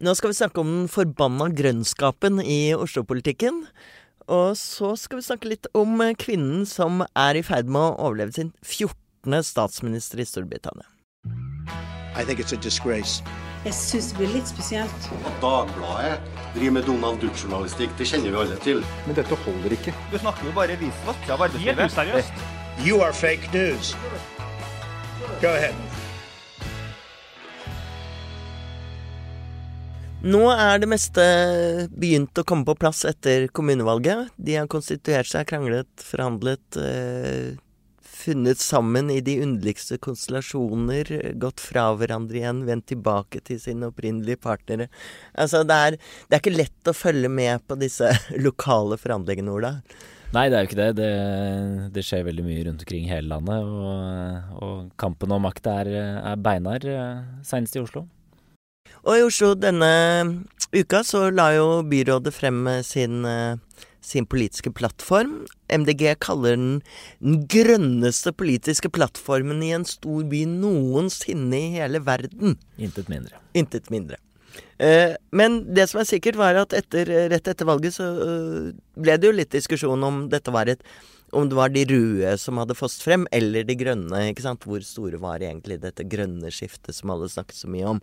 Nå skal vi snakke om den forbanna grønnskapen i Oslo-politikken. Og så skal vi snakke litt om kvinnen som er i ferd med å overleve sin 14. statsminister i Storbritannia. I think it's a disgrace. Jeg syns det blir litt spesielt. At Dagbladet driver med Donald Duck-journalistikk, det kjenner vi alle til. Men dette holder ikke. Du snakker jo bare visvask av arbeidslivet. Seriøst? You are fake news. Go ahead. Nå er det meste begynt å komme på plass etter kommunevalget. De har konstituert seg, kranglet, forhandlet, eh, funnet sammen i de underligste konstellasjoner, gått fra hverandre igjen, vendt tilbake til sine opprinnelige partnere. Altså, det er, det er ikke lett å følge med på disse lokale forhandlingene, Ola. Nei, det er jo ikke det. det. Det, skjer veldig mye rundt omkring i hele landet. Og, og kampen om makta er, er beinhard, eh, senest i Oslo. Og i Oslo denne uka så la jo byrådet frem sin, eh, sin politiske plattform. MDG kaller den den grønneste politiske plattformen i en stor by noensinne i hele verden. Intet mindre. Intet mindre. Eh, men det som er sikkert, var at etter, rett etter valget så eh, ble det jo litt diskusjon om dette var et om det var de røde som hadde fått frem, eller de grønne. ikke sant? Hvor store var egentlig dette grønne skiftet som alle snakket så mye om.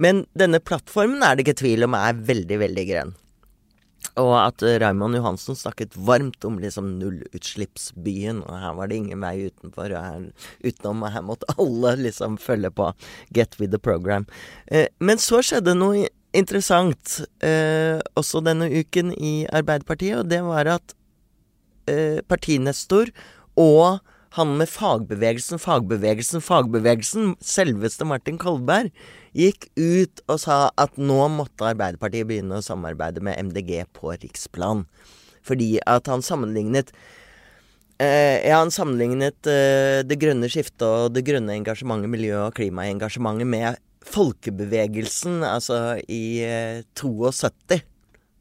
Men denne plattformen er det ikke tvil om er veldig, veldig grønn. Og at Raymond Johansen snakket varmt om liksom nullutslippsbyen, og her var det ingen vei utenfor, og her, utenom, og her måtte alle liksom følge på. Get with the program. Eh, men så skjedde noe interessant eh, også denne uken i Arbeiderpartiet, og det var at eh, partinestor og han med fagbevegelsen, fagbevegelsen, fagbevegelsen, selveste Martin Kolberg, gikk ut og sa at nå måtte Arbeiderpartiet begynne å samarbeide med MDG på riksplan. Fordi at han sammenlignet eh, Ja, han sammenlignet eh, det grønne skiftet og det grønne engasjementet, miljø- og klimaengasjementet med folkebevegelsen, altså i eh, 72.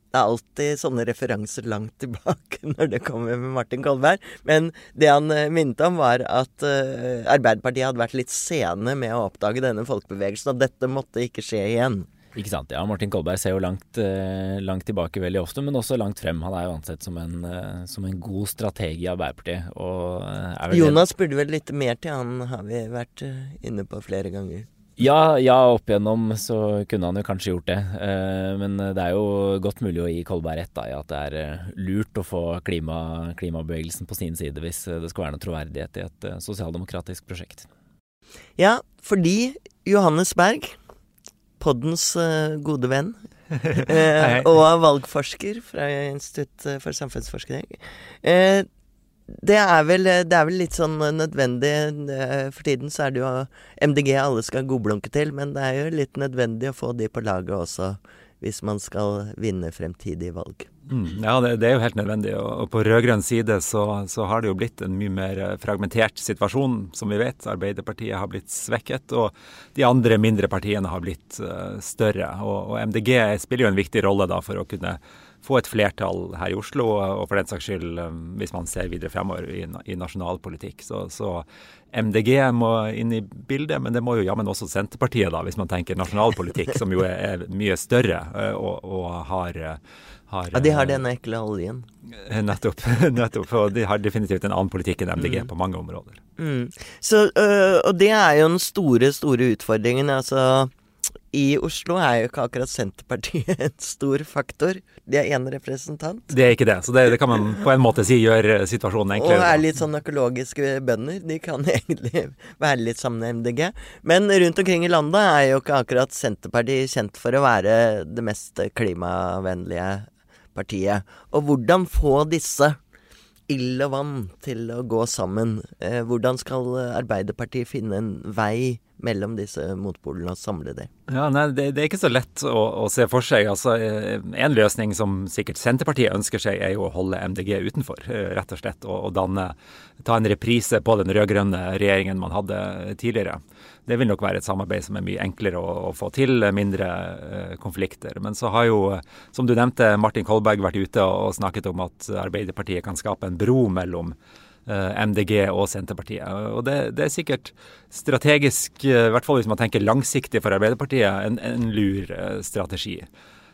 Det er alltid sånne referanser langt tilbake når det kommer med Martin Kolberg. Men det han uh, minnet om, var at uh, Arbeiderpartiet hadde vært litt sene med å oppdage denne folkebevegelsen, og dette måtte ikke skje igjen. Ikke sant. Ja, Martin Kolberg ser jo langt, uh, langt tilbake veldig ofte, men også langt frem. Han er jo ansett som en, som en god strateg i Arbeiderpartiet. Jonas burde vel litt mer til, han har vi vært inne på flere ganger. Ja, ja, opp igjennom så kunne han jo kanskje gjort det. Eh, men det er jo godt mulig å gi Kolberg rett i at det er eh, lurt å få klima, klimabevegelsen på sin side hvis det skal være noe troverdighet i et eh, sosialdemokratisk prosjekt. Ja, fordi Johannes Berg, poddens gode venn, og valgforsker fra Institutt for samfunnsforskning det er, vel, det er, vel, litt sånn nødvendig For tiden så er det jo MDG alle skal godblunke til, men det er jo litt nødvendig å få de på laget også, hvis man skal vinne fremtidige valg. Mm, ja, det, det, er jo helt nødvendig. Og på rød-grønn side så, så, har det jo blitt en mye mer fragmentert situasjon, som vi vet. Arbeiderpartiet har blitt svekket, og de andre mindre partiene har blitt uh, større. Og, og MDG spiller jo en viktig rolle da for å kunne få et flertall her i Oslo, og for den saks skyld, um, hvis man ser videre fremover i, i nasjonal politikk. Så, så, MDG må inn i bildet, men det må jo jammen også Senterpartiet, da, hvis man tenker nasjonal politikk, som jo er, er mye større uh, og, og har, har, Ja, de har denne ekle oljen. Nettopp. nettopp, Og de har definitivt en annen politikk enn MDG mm. på mange områder. Mm. Så, og det er jo den store, store utfordringen. altså i Oslo er jo ikke akkurat Senterpartiet en stor faktor. De er én representant. Det er ikke det, så det, det, kan man på en måte si gjør eh, situasjonen enklere. Og er litt sånn økologiske bønder. De kan egentlig være litt sammen med MDG. Men rundt omkring i landet er jo ikke akkurat Senterpartiet kjent for å være det mest klimavennlige partiet. Og hvordan få disse ild og vann til å gå sammen? Eh, hvordan skal Arbeiderpartiet finne en vei mellom disse motpolene og samle det? Ja, nei, det, det, er ikke så lett å, å, se for seg. Altså, eh, en løsning som sikkert Senterpartiet ønsker seg, er jo å holde MDG utenfor, eh, rett og slett. Og, og ta en reprise på den rød-grønne regjeringen man hadde tidligere. Det vil nok være et samarbeid som er mye enklere å, å få til, mindre uh, konflikter. Men så har jo, som du nevnte, Martin Kolberg vært ute og, og snakket om at Arbeiderpartiet kan skape en bro mellom MDG og Senterpartiet. Og det, det, er sikkert strategisk, i hvert fall hvis man tenker langsiktig for Arbeiderpartiet, en, en lur strategi.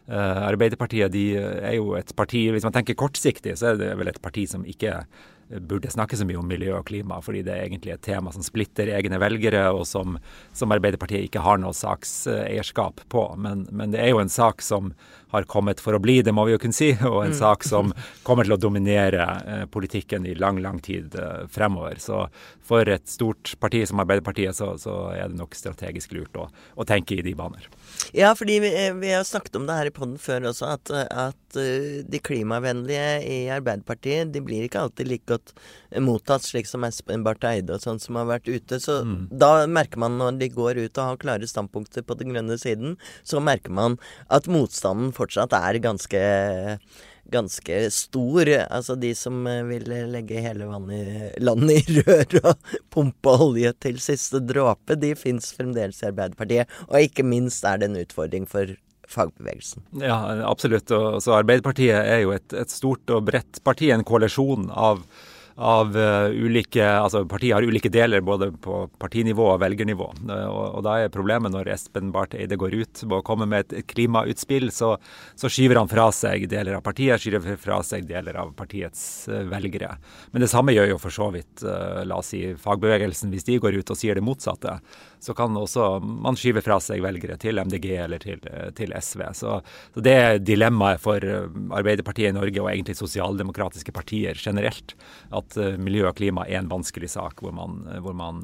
Arbeiderpartiet de er jo et parti Hvis man tenker kortsiktig, så er det vel et parti som ikke burde snakke så mye om miljø og klima, fordi det er egentlig et tema som splitter egne velgere, og som, som Arbeiderpartiet ikke har noe sakseierskap på. Men, men, det er jo en sak som har kommet for å bli, det må vi jo kunne si, og en mm. sak som kommer til å dominere eh, politikken i lang, lang tid eh, fremover. Så for et stort parti som Arbeiderpartiet, så, så er det nok strategisk lurt å, å, tenke i de baner. Ja, fordi vi, eh, vi har snakket om det her i poden før også, at, at uh, de klimavennlige i Arbeiderpartiet de blir ikke alltid like godt mottatt, slik som Espen Barth Eide og sånn som har vært ute. Så mm. da merker man når de går ut og har klare standpunkter på den grønne siden, så merker man at motstanden fortsatt er ganske ganske stor. Altså de som eh, vil legge hele i, landet i rør og pumpe olje til siste dråpe, de fins fremdeles i Arbeiderpartiet. Og ikke minst er det en utfordring for fagbevegelsen. Ja, absolutt. Og, så Arbeiderpartiet er jo et, et stort og bredt parti, en koalisjon av av uh, ulike Altså partiet har ulike deler både på partinivå og velgernivå. Uh, og, og, da er problemet når Espen Barth Eide går ut og kommer med et klimautspill, så, så, skyver han fra seg deler av partiet, skyver fra seg deler av partiets uh, velgere. Men det samme gjør jo for så vidt la oss si fagbevegelsen hvis de går ut og sier det motsatte så kan også man skyve fra seg velgere til MDG eller til, til SV. Så, så, det er dilemmaet for eh, Arbeiderpartiet i Norge og egentlig sosialdemokratiske partier generelt. At uh, miljø og klima er en vanskelig sak hvor man, hvor man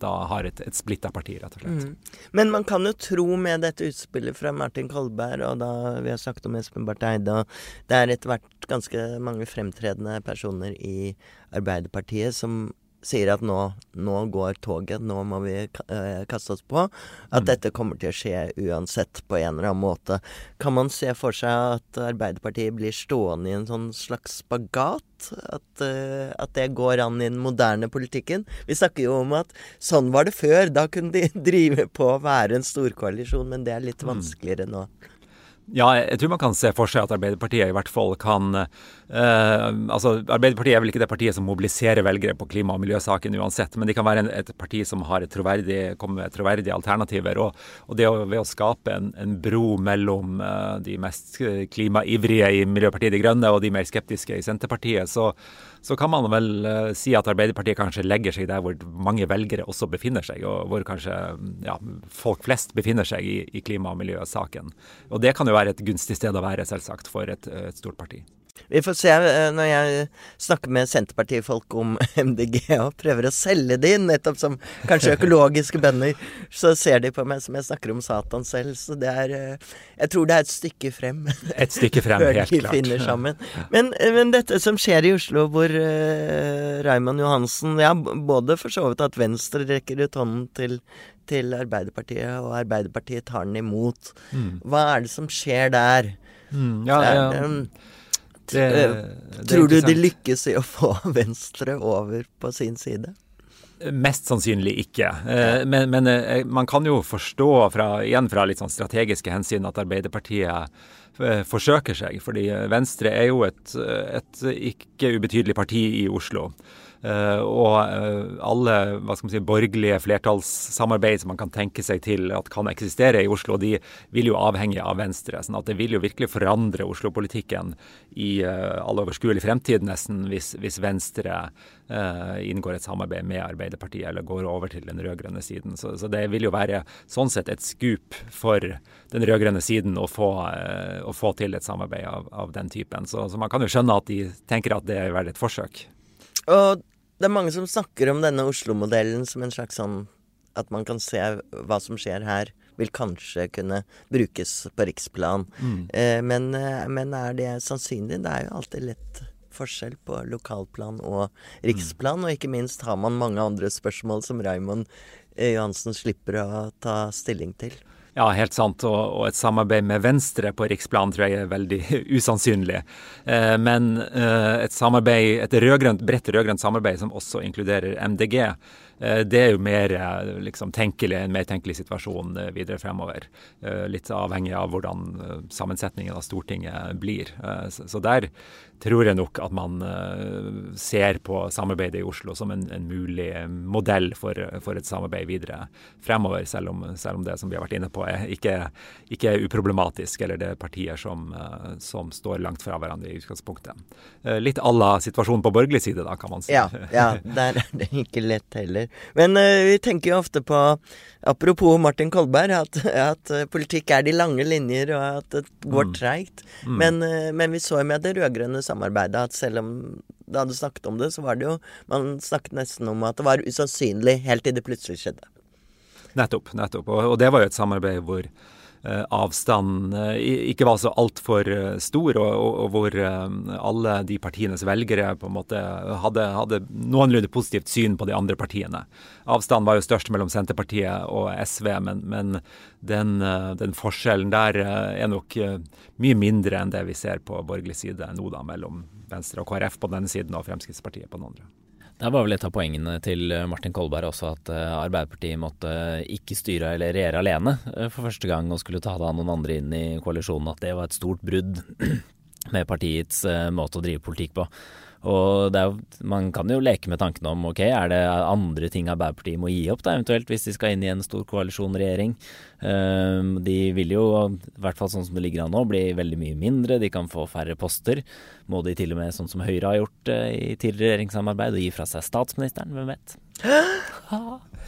da har et, et splitta parti, rett og slett. Mm. Men man kan jo tro med dette utspillet fra Martin Kolberg, og da vi har snakket om Espen Barth Eide, det er etter hvert ganske mange fremtredende personer i Arbeiderpartiet som sier at nå, nå, går toget, nå må vi eh, kaste oss på. At mm. dette kommer til å skje uansett på en eller annen måte. Kan man se for seg at Arbeiderpartiet blir stående i en sånn slags spagat? At, uh, at det går an i den moderne politikken? Vi snakker jo om at sånn var det før. Da kunne de drive på å være en storkoalisjon, men det er litt mm. vanskeligere nå. Ja, jeg tror man kan se for seg at Arbeiderpartiet i hvert fall kan eh, altså Arbeiderpartiet er vel ikke det partiet som mobiliserer velgere på klima- og miljøsaken uansett, men de kan være en, et parti som har et troverdig, kommer med troverdige alternativer. Og, og det å, ved å skape en, en bro mellom eh, de mest klimaivrige i Miljøpartiet De Grønne og de mer skeptiske i Senterpartiet, så, så kan man vel uh, si at Arbeiderpartiet kanskje legger seg der hvor mange velgere også befinner seg, og hvor kanskje ja, folk flest befinner seg i, i klima- og miljøsaken. Og det kan jo være et gunstig sted å være, selvsagt, for et, et stort parti. Vi får se eh, når jeg snakker med Senterpartifolk om MDG og prøver å selge det inn, nettopp som kanskje økologiske bønder, så ser de på meg som jeg snakker om Satan selv. Så det er eh, Jeg tror det er et stykke frem. Et stykke frem, helt klart. finner sammen. Men, men, dette som skjer i Oslo, hvor uh, Raymond Johansen Ja, både for så vidt at Venstre rekker ut hånden til, til Arbeiderpartiet, og Arbeiderpartiet tar den imot. Mm. Hva er det som skjer der? Mm, ja, ja. Det, det, eh, det Tror du de lykkes i å få Venstre over på sin side? Mest sannsynlig ikke. Eh, men, men, eh, man kan jo forstå fra, igjen fra litt sånn strategiske hensyn at Arbeiderpartiet forsøker seg. Fordi Venstre er jo et, et ikke ubetydelig parti i Oslo. Uh, og uh, alle hva skal man si, borgerlige flertallssamarbeid som man kan tenke seg til at kan eksistere i Oslo, de vil jo avhenge av Venstre. sånn at det vil jo virkelig forandre Oslo-politikken i uh, all overskuelig fremtid, nesten, hvis, hvis Venstre inngår et samarbeid med Arbeiderpartiet eller går over til den rød-grønne siden. Så, så, det vil jo være sånn sett et skup for den rød-grønne siden å få, å få, til et samarbeid av, av den typen. Så, så man kan jo skjønne at de tenker at det er verdt et forsøk. Og det er mange som snakker om denne Oslo-modellen som en slags sånn At man kan se hva som skjer her, vil kanskje kunne brukes på riksplan. Mm. Eh, men, eh, men, er det sannsynlig? Det er jo alltid lett forskjell på lokalplan og riksplan. Mm. Og ikke minst har man mange andre spørsmål som Raymond eh, Johansen slipper å ta stilling til. Ja, helt sant. Og, og, et samarbeid med Venstre på riksplan tror jeg er veldig usannsynlig. Eh, men eh, et samarbeid, et rødgrønt, bredt rød-grønt samarbeid som også inkluderer MDG, det er jo mer eh, liksom, tenkelig, en mer tenkelig situasjon eh, videre fremover. Litt avhengig av hvordan sammensetningen av Stortinget blir. Så der tror jeg nok at man ser på samarbeidet i Oslo som en, en mulig modell for, for, et samarbeid videre fremover, selv om, selv om, det som vi har vært inne på er ikke, ikke er uproblematisk, eller det er partier som, som, står langt fra hverandre i utgangspunktet. Litt à la situasjonen på borgerlig side, da, kan man si. Ja, ja der er det ikke lett heller. Men uh, vi tenker jo ofte på, apropos Martin Kolberg, at, at uh, politikk er de lange linjer, og at det går mm. treigt. Mm. Men, uh, men, vi så jo med det rød-grønne samarbeidet at selv om det hadde snakket om det, så var det jo Man snakket nesten om at det var usannsynlig helt til det plutselig skjedde. Nettopp. nettopp. Og, og det var jo et samarbeid hvor Eh, avstanden eh, ikke var så altfor eh, stor, og, og, og, hvor alle de partienes velgere på en måte hadde, hadde noenlunde positivt syn på de andre partiene. Avstanden var jo størst mellom Senterpartiet og SV, men, men den, den, forskjellen der er nok mye mindre enn det vi ser på borgerlig side nå, da, mellom Venstre og KrF på den ene siden og Fremskrittspartiet på den andre. Det var vel et av poengene til eh, Martin Kolberg også, at eh, Arbeiderpartiet måtte eh, ikke styre eller regjere alene for første gang og skulle ta da noen andre inn i koalisjonen. At det var et stort brudd med partiets måte å drive politikk på. Og er, Man kan jo leke med tanken om ok, er det andre ting Arbeiderpartiet må gi opp, da eventuelt, hvis de skal inn i en stor koalisjonregjering. Uh, de vil jo, i hvert fall sånn som det ligger an nå, bli veldig mye mindre. De kan få færre poster. Må de til og med, sånn som Høyre har gjort uh, i tidligere regjeringssamarbeid, og gi fra seg statsministeren? Hvem vet?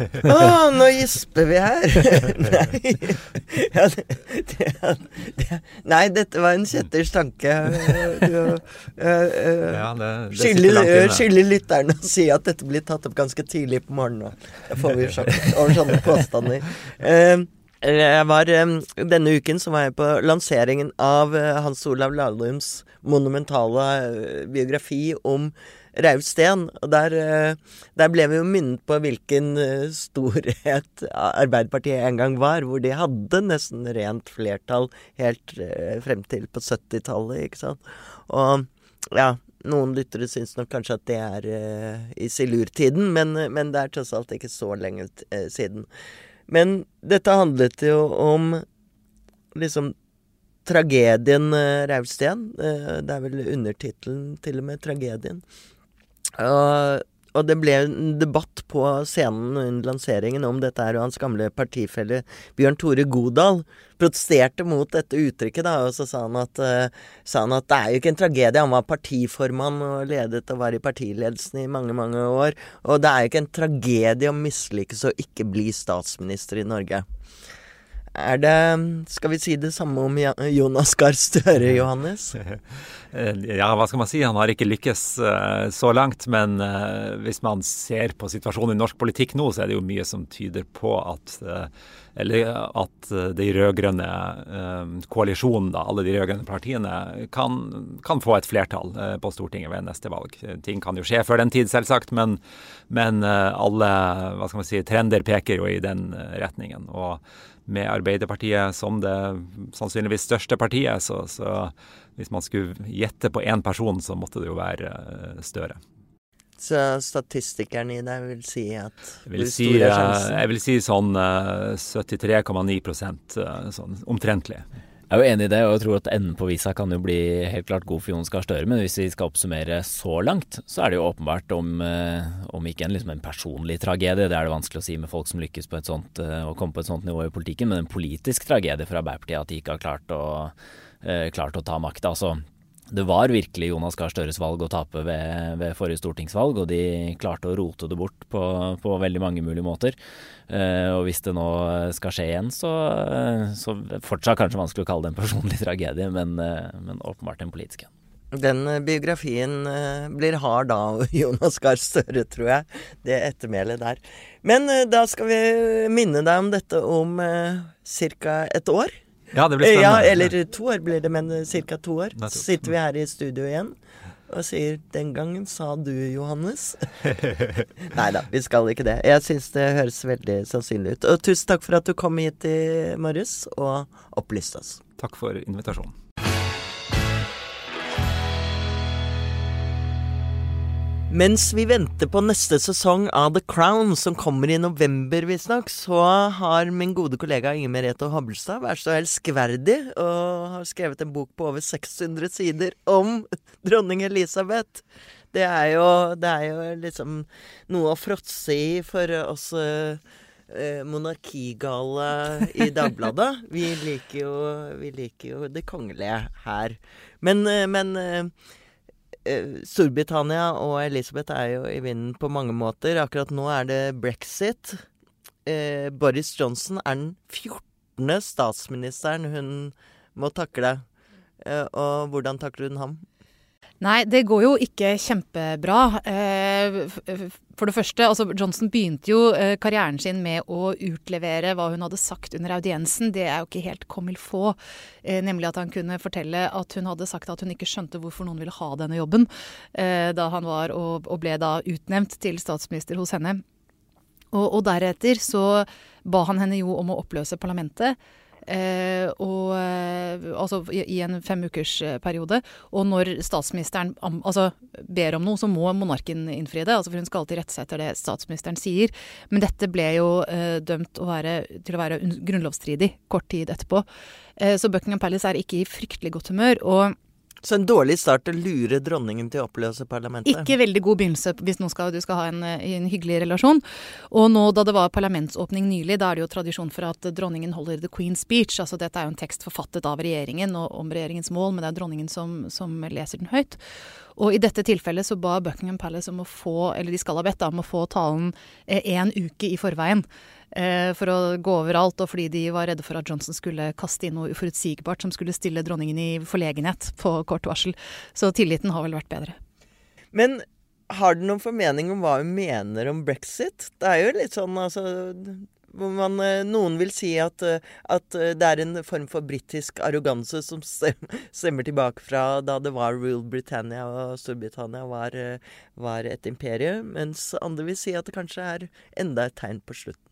Å, oh, nå gisper vi her! nei. Ja, det, det, det, nei, dette var en Kjetters tanke. Uh, uh, skylder lytterne å si at dette blir tatt opp ganske tidlig på morgenen. Da får vi sjokk over sånne påstander. Uh, jeg var, denne uken så var jeg på lanseringen av Hans Olav Lahlums monumentale biografi om Rauf Steen. Og der, eh, der, ble vi jo minnet på hvilken eh, storhet Arbeiderpartiet en gang var, hvor de hadde nesten rent flertall helt eh, frem til på 70-tallet, ikke sant. Og ja, noen lyttere syns nok kanskje at det er i silurtiden, men, men, det er tross alt ikke så lenge siden. Men dette handlet jo om liksom tragedien uh, Rausten. Det er vel undertittelen til og med, 'Tragedien'. Og, og det ble en debatt på scenen under lanseringen om dette her, og hans gamle partifelle Bjørn Tore Godal protesterte mot dette uttrykket, da, og så sa han, at, uh, sa han at det er jo ikke en tragedie. Han var partiformann og ledet og var i partiledelsen i mange, mange år. Og det er jo ikke en tragedie å mislykkes og ikke bli statsminister i Norge. Er det Skal vi si det samme om Jonas Gahr Støre, Johannes? Ja, hva skal man si. Han har ikke lykkes uh, så langt. Men uh, hvis man ser på situasjonen i norsk politikk nå, så er det jo mye som tyder på at eller at de rød-grønne koalisjonen, da, alle de rød-grønne partiene, kan, kan, få et flertall på Stortinget ved neste valg. Ting kan jo skje før den tid, selvsagt, men, men alle hva skal man si, trender peker jo i den retningen. og med Arbeiderpartiet som det sannsynligvis største partiet, så, så hvis man skulle gjette på én person, så måtte det jo være eh, Støre. Så statistikeren i deg vil si at jeg vil si, er? Jeg vil si sånn 73,9 uh, sånn omtrentlig. Jeg er jo enig i det, og jeg tror at enden på visa kan jo bli helt klart god for Jonas Gahr Støre. Men hvis vi skal oppsummere så langt, så er det jo åpenbart om, eh, om ikke en, liksom en personlig tragedie, det er det vanskelig å si med folk som lykkes på et sånt, eh, å komme på et sånt nivå i politikken, men en politisk tragedie for Arbeiderpartiet at de ikke har klart å, eh, klart å ta makta. Altså, det var virkelig Jonas Gahr Støres valg å tape ved, ved, forrige stortingsvalg, og de klarte å rote det bort på, på veldig mange mulige måter. Uh, og hvis det nå skal skje igjen, så, så fortsatt kanskje vanskelig å kalle det en personlig tragedie, men, uh, men åpenbart en politisk en. Den eh, biografien eh, blir hard da, Jonas Gahr Støre, tror jeg. Det ettermælet der. Men eh, da skal vi minne deg om dette om eh, ca. et år. Ja, det blir spennende. Ja, eller to år blir det, men ca. to år. Så sitter vi her i studio igjen og sier 'Den gangen sa du, Johannes'. Nei da, vi skal ikke det. Jeg syns det høres veldig sannsynlig ut. Og tusen takk for at du kom hit i morges og opplyste oss. Takk for invitasjonen. Mens vi venter på neste sesong av The Crown, som kommer i november visstnok, så har min gode kollega Inger Merete Hobbelstad vært så elskverdig og har skrevet en bok på over 600 sider om dronning Elisabeth. Det er jo, det er jo liksom noe å fråtse i for oss eh, monarkigale i Dagbladet. Vi liker jo, vi liker jo det kongelige her. Men, eh, men eh, Storbritannia og Elisabeth er jo i vinden på mange måter. Akkurat nå er det brexit. Eh, Boris Johnson er den 14. statsministeren hun må takle. Eh, og hvordan takler hun ham? Nei, det går jo ikke kjempebra. Eh, for det første, altså Johnson begynte jo eh, karrieren sin med å utlevere hva hun hadde sagt under audiensen. Det er jo ikke helt comme faut. Eh, nemlig at han kunne fortelle at hun hadde sagt at hun ikke skjønte hvorfor noen ville ha denne jobben. Da han var og, ble da utnevnt til statsminister hos henne. Og deretter så ba han henne jo om å oppløse parlamentet. Eh, og, altså i, i en femukersperiode. Og når statsministeren altså, ber om noe, så må monarken innfri det. Altså, for hun skal alltid rette seg etter det statsministeren sier. Men dette ble jo eh, dømt å være, til å være grunnlovsstridig kort tid etterpå. Eh, så Buckingham Palace er ikke i fryktelig godt humør. og så en dårlig start å lure dronningen til å oppløse parlamentet? Ikke veldig god begynnelse hvis skal, du skal ha en, en, hyggelig relasjon. Og nå da det var parlamentsåpning nylig, da er det jo tradisjon for at dronningen holder the Queen's speech. Altså dette er jo en tekst forfattet av regjeringen og om regjeringens mål, men det er dronningen som, som leser den høyt. Og i dette tilfellet så ba Buckingham Palace om å få, eller de skal ha bedt om å få talen én eh, uke i forveien eh, for å gå overalt, og fordi de var redde for at Johnson skulle kaste inn noe uforutsigbart som skulle stille dronningen i forlegenhet på kort varsel. Så tilliten har vel vært bedre. Men har du noen formening om hva hun mener om brexit? Det er jo litt sånn altså man, eh, noen vil si at, eh, at, eh, det er en form for britisk arroganse som stemmer tilbake fra da det var Rule Britannia og Storbritannia var, var et imperie, mens andre vil si at det kanskje er enda et tegn på slutten.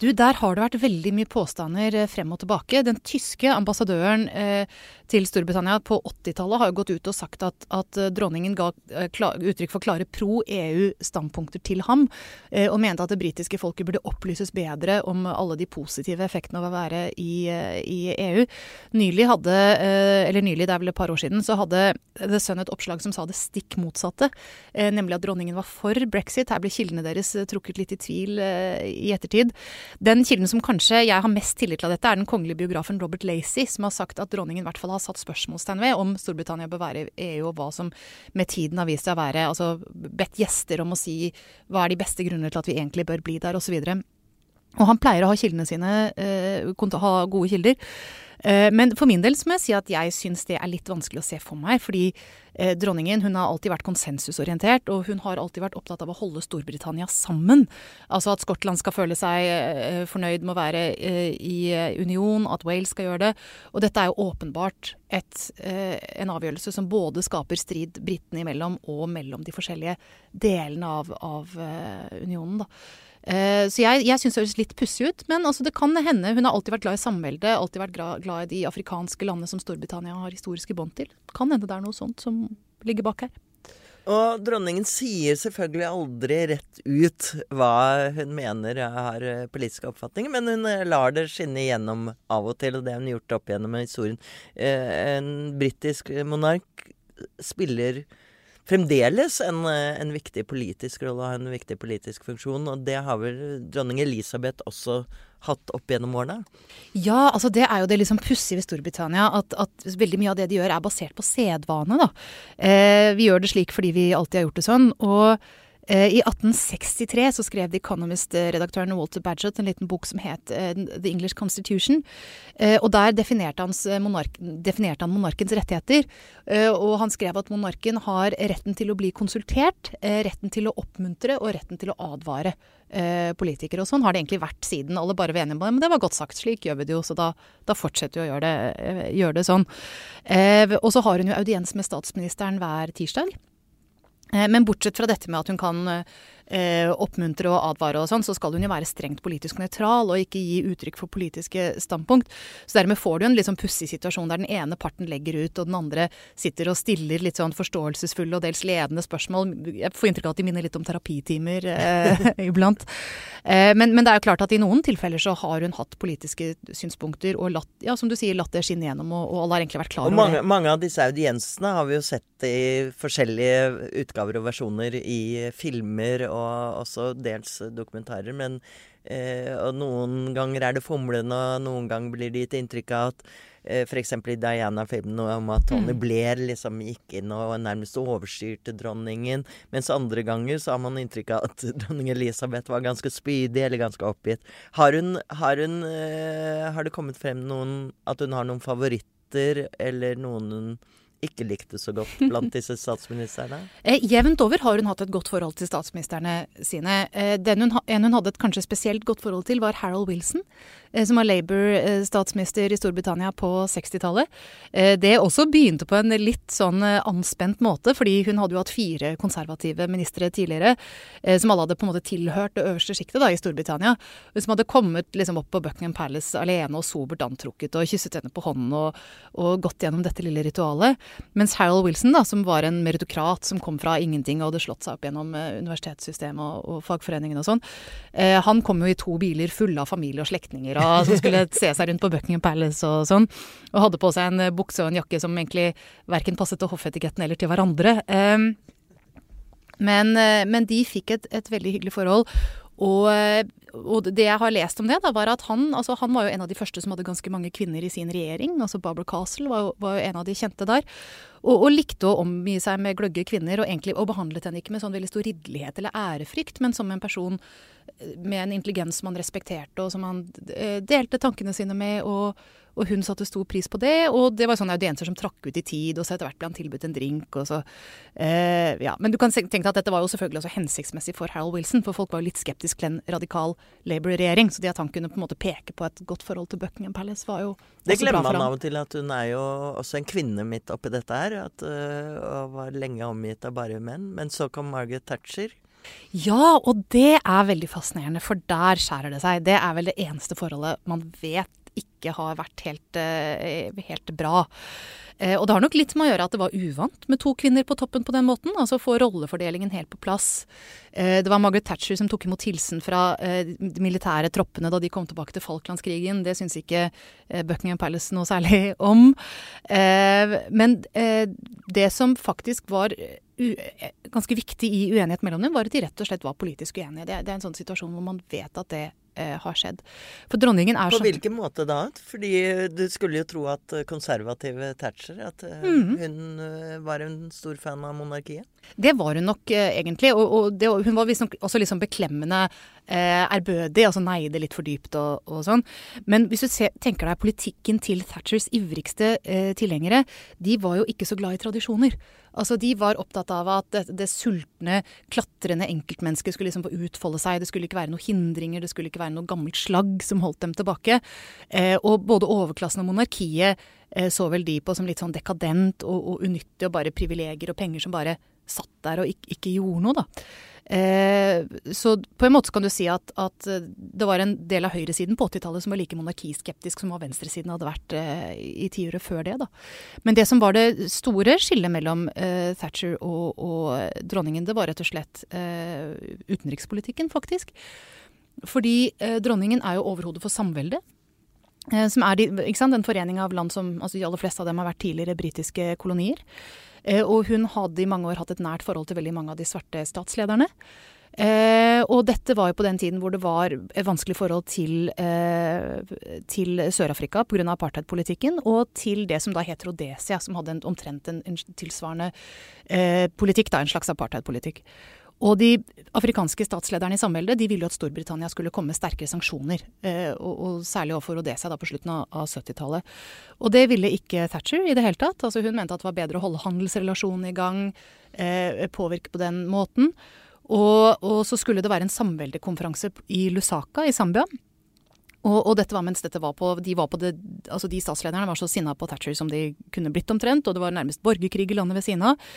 Du, Der har det vært veldig mye påstander eh, frem og tilbake. Den tyske ambassadøren eh, til Storbritannia på 80-tallet har jo gått ut og sagt at, at eh, dronningen ga eh, uttrykk for klare pro-EU-standpunkter til ham, eh, og mente at det britiske folket burde opplyses bedre om alle de positive effektene av å være i, i EU. Nylig hadde, eller nylig, det er vel et par år siden, så hadde The Sun et oppslag som sa det stikk motsatte, nemlig at dronningen var for brexit. Her ble kildene deres trukket litt i tvil i ettertid. Den kilden som kanskje jeg har mest tillit til av dette, er den kongelige biografen Robert Lacey, som har sagt at dronningen i hvert fall har satt spørsmålstegn ved om Storbritannia bør være i EU, og hva som med tiden har vist seg å være Altså bedt gjester om å si hva er de beste grunner til at vi egentlig bør bli der, osv. Og, han pleier å ha kildene sine, eh, ha gode kilder. Eh, men for min del må jeg si at jeg syns det er litt vanskelig å se for meg. Fordi eh, dronningen hun har alltid vært konsensusorientert, og hun har alltid vært opptatt av å holde Storbritannia sammen. Altså at Skottland skal føle seg eh, fornøyd med å være i union, at Wales skal gjøre det. Og dette er jo åpenbart et, en avgjørelse som både skaper strid britene imellom og mellom de forskjellige delene av, av unionen. da. Så jeg, jeg syns det høres litt pussig ut, men altså, det kan hende. Hun har alltid vært glad i samveldet, alltid vært glad i de afrikanske landene som Storbritannia har historiske bånd til. Kan hende det er noe sånt som ligger bak her. Og dronningen sier selvfølgelig aldri rett ut hva hun mener har eh, politiske oppfatninger, men hun eh, lar det skinne igjennom av og til, og det har hun gjort opp gjennom historien. En britisk monark spiller fremdeles en, eh, en, viktig politisk rolle og har en viktig politisk funksjon. Og det har vel dronning Elisabeth også hatt opp gjennom årene? Ja, altså det er jo det liksom pussige ved Storbritannia. At, at, veldig mye av det de gjør er basert på sedvane, da. Eh, vi gjør det slik fordi vi alltid har gjort det sånn. og I 1863 så skrev The Economist-redaktøren Walter Badgett en liten bok som het eh, The English Constitution. Eh, og der definerte, monark, definerte, han monarkens rettigheter. Og han skrev at monarken har retten til å bli konsultert, retten til å oppmuntre og retten til å advare politikere. Og sånn har det egentlig vært siden. Alle bare var enige om det, men det var godt sagt. Slik gjør vi det jo, så da, da fortsetter vi å gjøre det, gjøre det sånn. Og så har hun jo audiens med statsministeren hver tirsdag. Eh, men bortsett fra dette med at hun kan eh, oppmuntre og advare og sånn, så skal hun jo være strengt politisk nøytral og ikke gi uttrykk for politiske standpunkt. Så dermed får du en litt sånn pussig situasjon der den ene parten legger ut, og den andre sitter og stiller litt sånn forståelsesfulle og dels ledende spørsmål. Jeg får inntrykk av at de minner litt om terapitimer eh, iblant. Eh, men, men, det er jo klart at i noen tilfeller så har hun hatt politiske synspunkter og latt, ja, som du sier, latt det skinne gjennom, og, og alle har egentlig vært klar over mange, det. Mange av disse audiensene har vi jo sett i forskjellige utgaver og versjoner i filmer og også dels dokumentarer. Men eh, og noen ganger er det fomlende, og noen ganger blir det gitt inntrykk av at eh, F.eks. i Diana-filmen om at Tony mm. Blair liksom gikk inn og nærmest overstyrte dronningen. Mens andre ganger så har man inntrykk av at dronning Elisabeth var ganske spydig eller ganske oppgitt. Har, hun, har, hun, eh, har det kommet frem noen at hun har noen favoritter, eller noen hun ikke likte så godt blant disse statsministrene? Eh, jevnt over har hun hatt et godt forhold til statsministrene sine. Eh, den hun, en hun hadde et kanskje spesielt godt forhold til, var Harold Wilson. Eh, som var Labour-statsminister i Storbritannia på 60-tallet. Eh, det også begynte på en litt sånn eh, anspent måte, fordi hun hadde jo hatt fire konservative ministre tidligere, som alle hadde på en måte tilhørt det øverste sjiktet i Storbritannia. Som hadde kommet liksom opp på Buckingham Palace alene og sobert antrukket og kysset henne på hånden og, og, gått gjennom dette lille ritualet. Mens Harold Wilson, da, som var en meritokrat som kom fra ingenting og hadde slått seg opp gjennom universitetssystemet og, og fagforeningene og sånn, han kom jo i to biler fulle av familie og slektninger som skulle se seg rundt på Buckingham Palace og sånn. Og hadde på seg en bukse og en jakke som egentlig verken passet til hoffetiketten eller til hverandre. Um, men, eh, men, de fikk et, et veldig hyggelig forhold. Og, og, det jeg har lest om det, da, var at han, altså han var jo en av de første som hadde ganske mange kvinner i sin regjering. altså Barbara Castle var jo, var jo en av de kjente der. Og, og, likte å omgi seg med gløgge kvinner, og egentlig og behandlet henne ikke med sånn veldig stor ridderlighet eller ærefrykt, men som en person med en intelligens man respekterte, og som han eh, delte tankene sine med. og og hun satte stor pris på det. Og det var sånne audienser som trakk ut i tid, og så etter hvert ble han tilbudt en drink. og så, eh, ja. Men du kan tenke deg at dette var jo selvfølgelig også hensiktsmessig for Harold Wilson, for folk var jo litt skeptiske til en radikal Labour-regjering. Så det at han kunne på en måte peke på et godt forhold til Buckingham Palace, var jo Det glemmer man av og til, at hun er jo også en kvinne midt oppi dette her. At, uh, og var lenge omgitt av bare menn. Men så kom Margaret Thatcher. Ja, og det er veldig fascinerende, for der skjærer det seg. Det er vel det eneste forholdet man vet ikke har vært helt, eh, helt bra. Eh, og det har nok litt med å gjøre at det var uvant med to kvinner på toppen på den måten. Altså få rollefordelingen helt på plass. Eh, det var Margaret Thatcher som tok imot hilsen fra de militære troppene da de kom tilbake til Falklandskrigen. Det syns ikke Buckingham Palace noe særlig om. Men det som faktisk var ganske viktig i uenighet mellom dem, var at de rett og slett var politisk uenige. Det, er en sånn situasjon hvor man vet at det eh, har skjedd. For dronningen er På hvilken måte da? Fordi du skulle jo tro at konservative Thatcher At mm. hun eh, var en stor fan av monarkiet? Det var hun nok eh, egentlig. Og, og det, hun var liksom, også liksom beklemmende eh, altså neide litt for dypt og, og sånn. Men hvis du ser, tenker deg politikken til Thatchers ivrigste eh, tilhengere, de var jo ikke så glad i tradisjoner. Altså, De var opptatt av at det, det sultne, klatrende enkeltmennesket skulle liksom få utfolde seg. Det skulle ikke være noen hindringer, det skulle ikke være noe gammelt slagg som holdt dem tilbake. Eh, og både overklassen og monarkiet eh, så vel de på som litt sånn dekadent og, og unyttig og bare privilegier og penger som bare satt der og ikke, ikke gjorde noe, da. Eh, så på en måte kan du si at, at, det var en del av høyresiden på 80-tallet som var like monarkiskeptisk som hva venstresiden hadde vært eh, i tiåret før det. da. Men det som var det store skillet mellom eh, Thatcher og, og, dronningen, det var rett og slett eh, utenrikspolitikken, faktisk. Fordi eh, dronningen er jo overhodet for samveldet. Eh, som er de, den forening av land som altså De aller fleste av dem har vært tidligere britiske kolonier. Eh, og hun hadde i mange år hatt et nært forhold til veldig mange av de svarte statslederne. Eh, og dette var jo på den tiden hvor det var vanskelig forhold til, eh, til Sør-Afrika pga. apartheidpolitikken, og til det som da het Rhodesia, som hadde en, omtrent en, en tilsvarende eh, politikk, da, en slags apartheidpolitikk. Og de afrikanske statslederne i samveldet de ville jo at Storbritannia skulle komme med sterkere sanksjoner. Eh, og, og, særlig overfor Rhodesia da på slutten av, av 70-tallet. Og det ville ikke Thatcher i det hele tatt. Altså Hun mente at det var bedre å holde handelsrelasjonen i gang, eh, påvirke på den måten. Og, og, så skulle det være en samveldekonferanse i Lusaka i Zambia. Og, og, dette var mens dette var på, de, var på det, altså de statslederne var så sinna på Thatcher som de kunne blitt omtrent, og det var nærmest borgerkrig i landet ved siden av.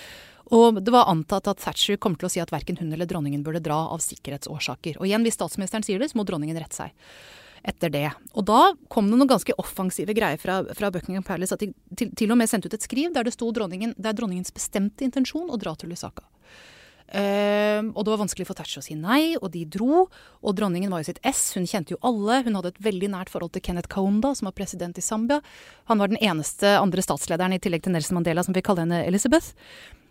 Og det var antatt at Thatcher kom til å si at verken hun eller dronningen burde dra av sikkerhetsårsaker. Og igjen, hvis statsministeren sier det, så må dronningen rette seg etter det. Og da kom det noen ganske offensive greier fra, fra Buckingham Palace. At de til, til, og med sendte ut et skriv der det sto dronningen, det er dronningens bestemte intensjon å dra til Lusaka. Uh, og det var vanskelig for Thatcher å si nei, og de dro. Og dronningen var jo sitt ess, hun kjente jo alle. Hun hadde et veldig nært forhold til Kenneth Kaunda, som var president i Zambia. Han var den eneste andre statslederen i tillegg til Nelson Mandela som fikk kalle henne Elizabeth.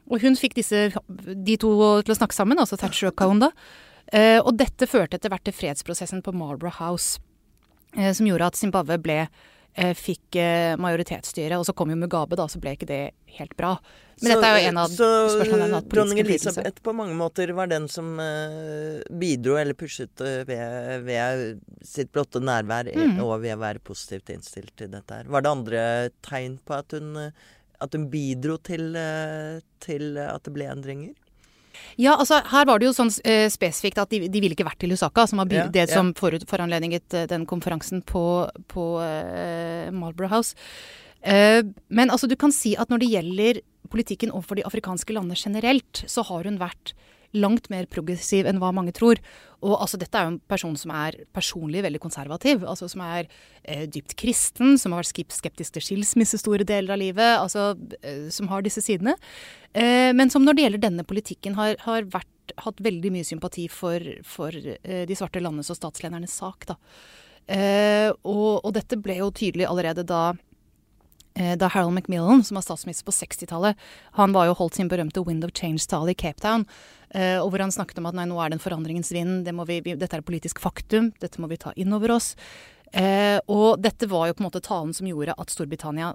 Og hun fikk disse, de to til å snakke sammen, altså Thatcher og Kaunda. Uh, og dette førte etter hvert til fredsprosessen på Marlborough House, uh, som gjorde at Zimbabwe ble fikk majoritetsstyre. Og så kom jo Mugabe, da, så ble ikke det helt bra. Men så, dette er jo en av så, spørsmålene Så dronning Elisabeth på mange måter var den som uh, bidro eller pushet uh, ved, ved, sitt blotte nærvær mm. og ved å være positivt innstilt til dette her. Var det andre tegn på at hun, at hun bidro til, uh, til at det ble endringer? Ja, altså her var det jo sånn eh, spesifikt at de, de ville ikke vært til Lusaka, som var ja, det som ja. forut, foranledninget uh, den konferansen på, på eh, Marlborough House. men altså, du kan si at når det gjelder politikken overfor de afrikanske landene generelt, så har hun vært langt mer progressiv enn hva mange tror. Og altså, dette er jo en person som er personlig veldig konservativ. altså Som er eh, dypt kristen, som har vært skeptisk til skilsmisse store deler av livet. altså eh, Som har disse sidene. Eh, men som når det gjelder denne politikken, har, har vært, hatt veldig mye sympati for, for eh, de svarte landenes og statsledernes sak. da. Eh, og, og, dette ble jo tydelig allerede da da Harold Macmillan, som var statsminister på 60-tallet, han var jo holdt sin berømte Wind of Change-tale i Cape Town, uh, og hvor han snakket om at nei, nå er det en forandringens vind, det vi, dette er et politisk faktum, dette må vi ta inn over oss. Uh, og dette var jo på en måte talen som gjorde at Storbritannia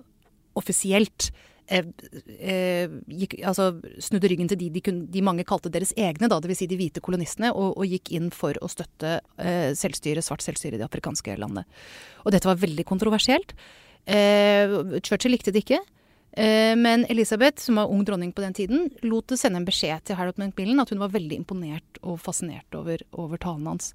offisielt gikk, altså, snudde ryggen til de, de, kun, de, mange kalte deres egne, da, dvs. Si de hvite kolonistene, og, og, gikk inn for å støtte selvstyre, svart selvstyre i de afrikanske landene. Og dette var veldig kontroversielt. Eh, Churchill likte det ikke. Eh, men Elisabeth, som var ung dronning på den tiden, lot det sende en beskjed til Harold Macmillan at hun var veldig imponert og fascinert over, over talen hans.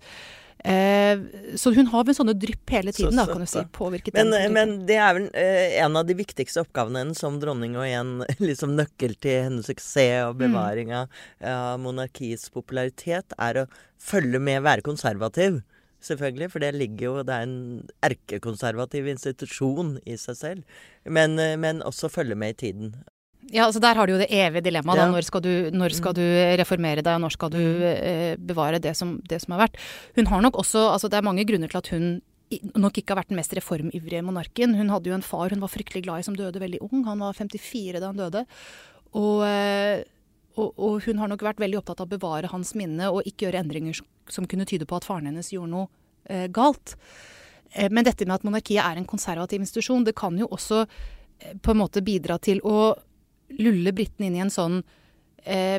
Eh, så hun har vel sånne drypp hele tiden, da, kan du si. Påvirket men, men det er vel eh, en av de viktigste oppgavene hennes som dronning, og en liksom, nøkkel til hennes suksess og mm. bevaring av, av monarkiets popularitet, er å følge med, være konservativ selvfølgelig. For det ligger jo Det er en erkekonservativ institusjon i seg selv. Men, eh, men også følge med i tiden. Ja, altså Der har du jo det evige dilemmaet. Ja. Når, skal du, når skal du reformere deg, og når skal du mm. eh, bevare det som, det som har vært? Hun har nok også altså Det er mange grunner til at hun nok ikke har vært den mest reformivrige monarken. Hun hadde jo en far hun var fryktelig glad i som døde veldig ung. Han var 54 da han døde. Og, eh, og, og hun har nok vært veldig opptatt av å bevare hans minne og ikke gjøre endringer som kunne tyde på at faren hennes gjorde noe eh, galt. Eh, men dette med at monarkiet er en konservativ institusjon, det kan jo også eh, på en måte bidra til å lulle britene inn i en sånn eh,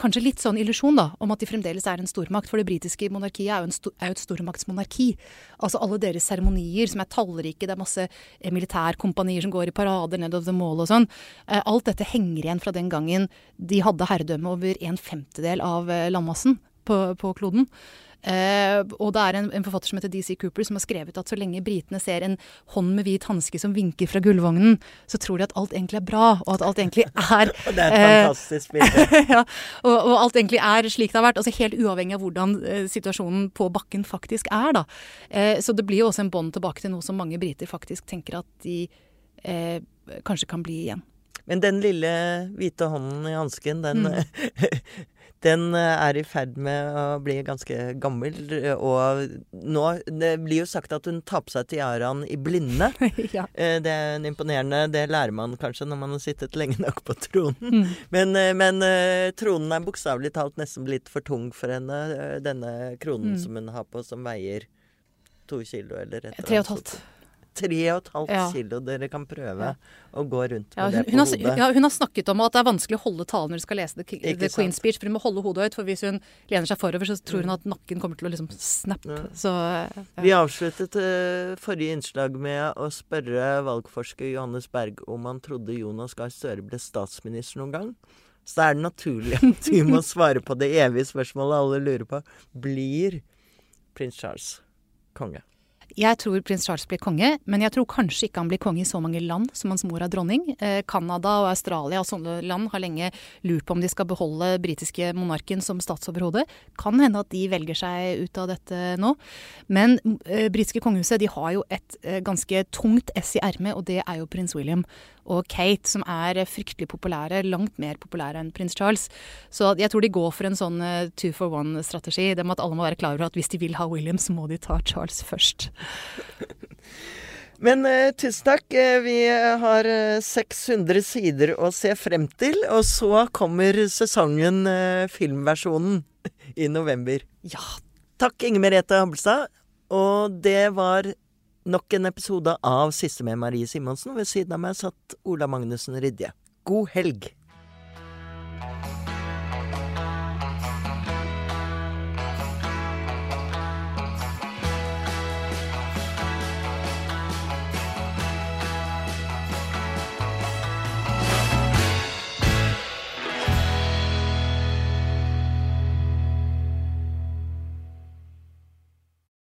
kanskje litt sånn illusjon da, om at de fremdeles er en stormakt. For det britiske monarkiet er jo, sto, er jo et stormaktsmonarki. Altså alle deres seremonier som er tallrike, det er masse eh, militærkompanier som går i parader nedover mall og sånn. Eh, alt dette henger igjen fra den gangen de hadde herredømme over en femtedel av eh, landmassen på, på kloden. Uh, og det er en, en, forfatter som heter DC Cooper som har skrevet at så lenge britene ser en hånd med hvit hanske som vinker fra gullvognen, så tror de at alt egentlig er bra, og at alt egentlig er Det er et uh, fantastisk bilde. ja, og, og, alt egentlig er slik det har vært. Altså helt uavhengig av hvordan uh, situasjonen på bakken faktisk er, da. så det blir jo også en bånd tilbake til noe som mange briter faktisk tenker at de kanskje kan bli igjen. Men den lille hvite hånden i hansken, den mm. den eh, er i ferd med å bli ganske gammel. Og nå Det blir jo sagt at hun tar på seg tiaraen i blinde. ja. Eh, det er en imponerende. Det lærer man kanskje når man har sittet lenge nok på tronen. Mm. Men, eh, men, tronen er bokstavelig talt nesten blitt for tung for henne. Denne kronen mm. som hun har på, som veier to kilo eller et eller annet. Tre og et halvt. Tre og et halvt ja. kilo dere kan prøve ja. å gå rundt med ja, hun, det på hun har, hodet. Ja, hun har snakket om at det er vanskelig å holde talen når du skal lese The, the Queen's Speech, for hun må holde hodet høyt. For hvis hun lener seg forover, så tror hun mm. at nakken kommer til å liksom snappe. Så, Vi avsluttet uh, forrige innslag med å spørre valgforsker Johannes Berg om han trodde Jonas Gahr Støre ble statsminister noen gang. Så er det naturlig at vi må svare på det evige spørsmålet alle lurer på. Blir prins Charles konge? Jeg tror prins Charles blir konge, men jeg tror kanskje ikke han blir konge i så mange land som hans mor er dronning. Eh, Canada og Australia og sånne land har lenge lurt på om de skal beholde britiske monarken som statsoverhode. Kan hende at de velger seg ut av dette nå. Men eh, britiske kongehuset de har jo et eh, ganske tungt ess i ermet, og det er jo prins William og Kate, som er fryktelig populære. Langt mer populære enn prins Charles. Så jeg tror de går for en sånn uh, two for one-strategi. Det med at alle må være klar over at hvis de vil ha William, så må de ta Charles først. Men uh, tusen takk. Uh, vi har 600 sider å se frem til, og så kommer sesongen, filmversjonen, i november. Ja. Takk, Inger Merete Hablestad. Og det var nok en episode av Siste med Marie Simonsen. Ved siden av meg satt Ola Magnussen Rydje. God helg!